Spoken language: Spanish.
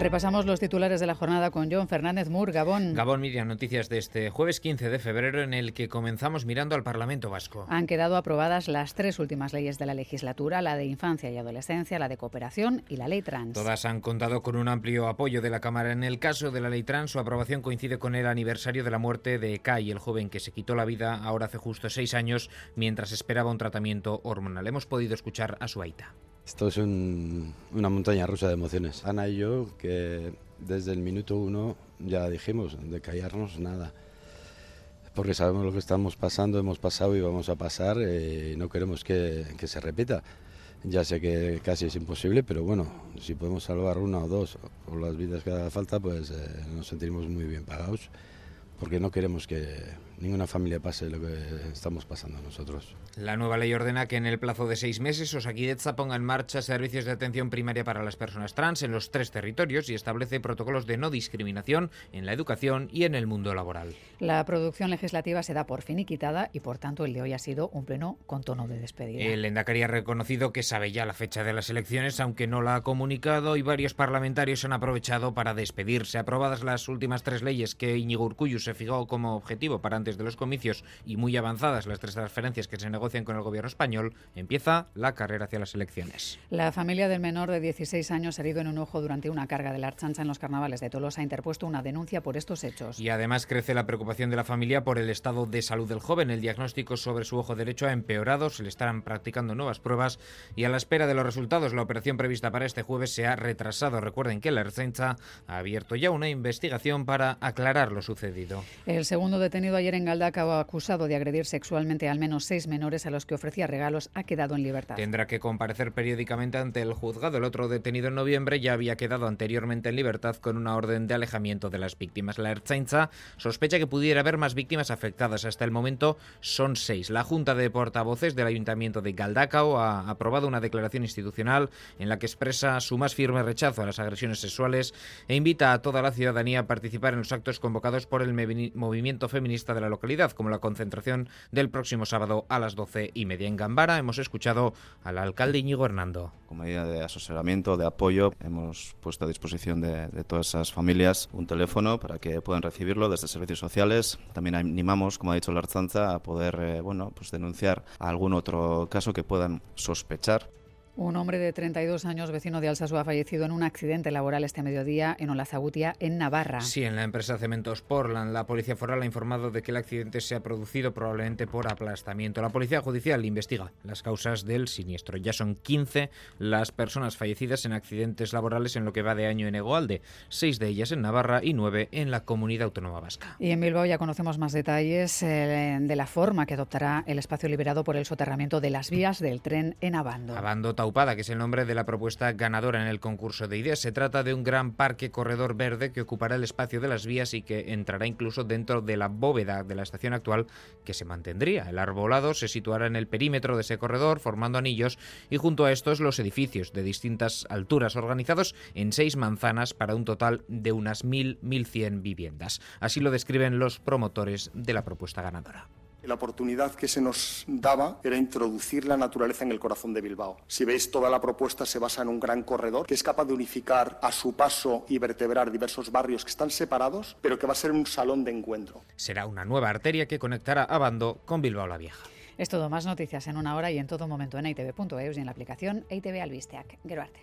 Repasamos los titulares de la jornada con John Fernández Mur, Gabón. Gabón, Miriam, noticias de este jueves 15 de febrero en el que comenzamos mirando al Parlamento Vasco. Han quedado aprobadas las tres últimas leyes de la legislatura, la de infancia y adolescencia, la de cooperación y la ley trans. Todas han contado con un amplio apoyo de la Cámara. En el caso de la ley trans, su aprobación coincide con el aniversario de la muerte de Kai, el joven que se quitó la vida ahora hace justo seis años mientras esperaba un tratamiento hormonal. Hemos podido escuchar a su aita. Esto es una montaña rusa de emociones. Ana y yo, que desde el minuto uno ya dijimos, de callarnos nada. Porque sabemos lo que estamos pasando, hemos pasado y vamos a pasar, y eh, no queremos que, se repita. Ya sé que casi es imposible, pero bueno, si podemos salvar una o dos o las vidas que haga falta, pues eh, nos sentimos muy bien pagados, porque no queremos que ninguna familia pase lo que estamos pasando nosotros. La nueva ley ordena que en el plazo de seis meses Osakidecha ponga en marcha servicios de atención primaria para las personas trans en los tres territorios y establece protocolos de no discriminación en la educación y en el mundo laboral. La producción legislativa se da por finiquitada y por tanto el de hoy ha sido un pleno con tono de despedida. El Endacari ha reconocido que sabe ya la fecha de las elecciones, aunque no la ha comunicado y varios parlamentarios han aprovechado para despedirse. Aprobadas las últimas tres leyes que Iñigo Urcullu se fijó como objetivo para antes de los comicios y muy avanzadas las tres transferencias que se negocian con el gobierno español, empieza la carrera hacia las elecciones. La familia del menor de 16 años herido en un ojo durante una carga de la archancha en los carnavales de Tolosa ha interpuesto una denuncia por estos hechos. Y además crece la preocupación de la familia por el estado de salud del joven. El diagnóstico sobre su ojo derecho ha empeorado, se le estarán practicando nuevas pruebas y a la espera de los resultados la operación prevista para este jueves se ha retrasado. Recuerden que la Archancha ha abierto ya una investigación para aclarar lo sucedido. El segundo detenido ayer en Galdacao, acusado de agredir sexualmente al menos seis menores a los que ofrecía regalos, ha quedado en libertad. Tendrá que comparecer periódicamente ante el juzgado. El otro detenido en noviembre ya había quedado anteriormente en libertad con una orden de alejamiento de las víctimas. La Ertzaintza sospecha que pudiera haber más víctimas afectadas. Hasta el momento son seis. La Junta de Portavoces del Ayuntamiento de Galdacao ha aprobado una declaración institucional en la que expresa su más firme rechazo a las agresiones sexuales e invita a toda la ciudadanía a participar en los actos convocados por el movimiento feminista de la localidad, como la concentración del próximo sábado a las doce y media en Gambara. Hemos escuchado al alcalde Íñigo Hernando. Como medida de asesoramiento, de apoyo, hemos puesto a disposición de, todas esas familias un teléfono para que puedan recibirlo desde servicios sociales. También animamos, como ha dicho la Arzanza, a poder eh, bueno, pues denunciar algún otro caso que puedan sospechar un hombre de 32 años, vecino de Alsasua, ha fallecido en un accidente laboral este mediodía en Olazagutia, en Navarra. Sí, en la empresa Cementos Portland. La policía foral ha informado de que el accidente se ha producido probablemente por aplastamiento. La policía judicial investiga las causas del siniestro. Ya son 15 las personas fallecidas en accidentes laborales en lo que va de año en Egoalde, seis de ellas en Navarra y nueve en la comunidad autónoma vasca. Y en Bilbao ya conocemos más detalles eh, de la forma que adoptará el espacio liberado por el soterramiento de las vías del tren en Abando. Abando que es el nombre de la propuesta ganadora en el concurso de ideas. Se trata de un gran parque corredor verde que ocupará el espacio de las vías y que entrará incluso dentro de la bóveda de la estación actual que se mantendría. El arbolado se situará en el perímetro de ese corredor formando anillos y junto a estos los edificios de distintas alturas organizados en seis manzanas para un total de unas 1.000-1.100 viviendas. Así lo describen los promotores de la propuesta ganadora. La oportunidad que se nos daba era introducir la naturaleza en el corazón de Bilbao. Si veis, toda la propuesta se basa en un gran corredor que es capaz de unificar a su paso y vertebrar diversos barrios que están separados, pero que va a ser un salón de encuentro. Será una nueva arteria que conectará a Bando con Bilbao la Vieja. Es todo, más noticias en una hora y en todo momento en itv.eus y en la aplicación ITV Albisteac. Geruarte.